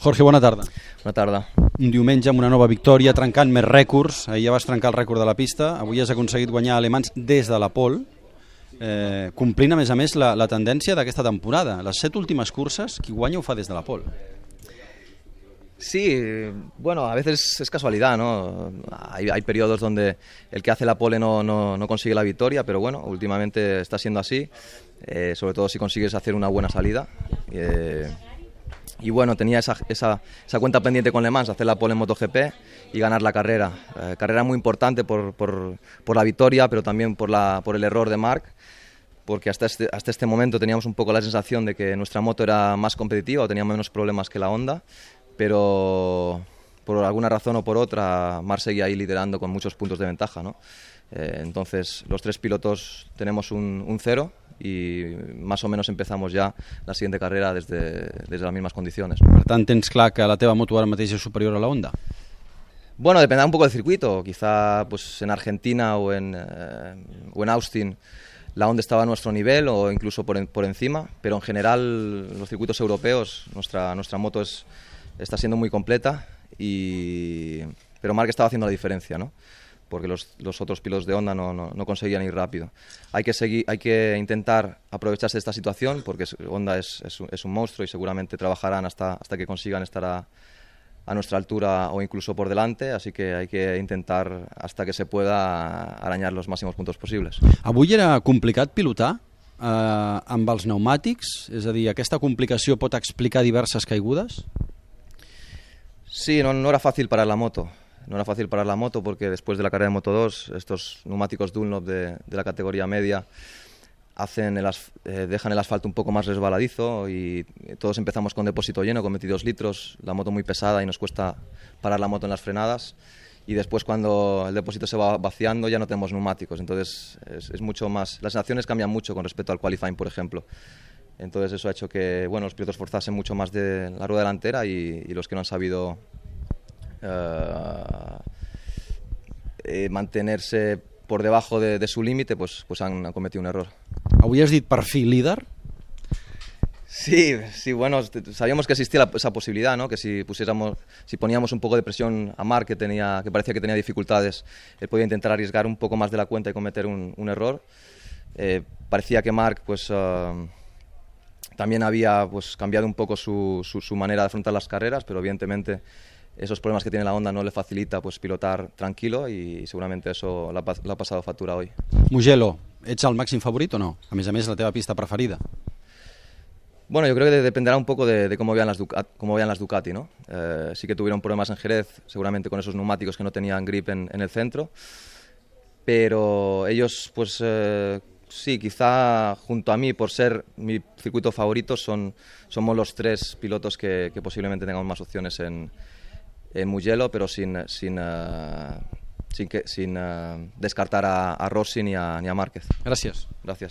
Jorge, bona tarda. Bona tarda. Un diumenge amb una nova victòria, trencant més rècords. Ahir ja vas trencar el rècord de la pista. Avui has aconseguit guanyar alemans des de la pol, eh, complint, a més a més, la, la tendència d'aquesta temporada. Les set últimes curses, qui guanya ho fa des de la pol. Sí, bueno, a veces es casualidad, ¿no? Hay, hay periodos donde el que hace la pole no, no, no consigue la victoria, pero bueno, últimamente está siendo así, eh, sobre todo si consigues hacer una buena salida. Eh, y bueno, tenía esa, esa, esa, cuenta pendiente con Le Mans, hacer la pole en MotoGP y ganar la carrera. Eh, carrera muy importante por, por, por, la victoria, pero también por, la, por el error de Marc, porque hasta este, hasta este momento teníamos un poco la sensación de que nuestra moto era más competitiva o menos problemas que la Honda pero por alguna razón o por otra, Mar seguía ahí liderando con muchos puntos de ventaja. ¿no? Eh, entonces, los tres pilotos tenemos un, un, cero y más o menos empezamos ya la siguiente carrera desde, desde las mismas condiciones. Per tant, tens clar que la teva moto ara mateix és superior a la Honda? Bueno, dependerá un poco del circuito. Quizá pues, en Argentina o en, eh, o en Austin la Honda estaba a nuestro nivel o incluso por, en, por encima, pero en general los circuitos europeos, nuestra, nuestra moto es está siendo muy completa, y... pero Marc estaba haciendo la diferencia, ¿no? porque los, los otros pilotos de Honda no, no, no, conseguían ir rápido. Hay que, seguir, hay que intentar aprovecharse de esta situación, porque Honda es, es, es un monstruo y seguramente trabajarán hasta, hasta que consigan estar a, a nuestra altura o incluso por delante, así que hay que intentar hasta que se pueda arañar los máximos puntos posibles. Avui era complicat pilotar eh, amb els pneumàtics? És a dir, aquesta complicació pot explicar diverses caigudes? Sí, no, era fácil parar la moto. No era fácil parar la moto porque después de la carrera de Moto 2, estos neumáticos Dunlop de, de la categoría media hacen el eh, dejan el asfalto un poco más resbaladizo y todos empezamos con depósito lleno, con 22 litros, la moto muy pesada y nos cuesta parar la moto en las frenadas. Y después cuando el depósito se va vaciando ya no tenemos neumáticos, entonces es, es mucho más... Las sensaciones cambian mucho con respecto al qualifying, por ejemplo. Entonces eso ha hecho que bueno, los pilotos forzasen mucho más de la rueda delantera y, y los que no han sabido uh, eh, mantenerse por debajo de, de su límite pues, pues han, han, cometido un error. Avui has dit per fi líder? Sí, sí, bueno, sabíamos que existía la, esa posibilidad, ¿no? Que si pusiéramos, si poníamos un poco de presión a Marc, que tenía, que parecía que tenía dificultades, él podía intentar arriesgar un poco más de la cuenta y cometer un, un error. Eh, parecía que Marc, pues uh, también había pues, cambiado un poco su, su, su, manera de afrontar las carreras, pero evidentemente esos problemas que tiene la Honda no le facilita pues, pilotar tranquilo y seguramente eso le ha, le ha pasado factura hoy. Mugello, ets el màxim favorit o no? A més a més, la teva pista preferida. Bueno, yo creo que dependerá un poco de, de cómo, vean las Ducati, cómo vean las Ducati, ¿no? Eh, sí que tuvieron problemas en Jerez, seguramente con esos neumáticos que no tenían grip en, en el centro, pero ellos, pues, eh, sí, quizá junto a mí, por ser mi circuito favorito, son, somos los tres pilotos que, que posiblemente tengamos más opciones en, en Mugello, pero sin, sin, uh, sin, que, sin uh, descartar a, a Rossi ni a, ni a Márquez. Gràcies. Gràcies.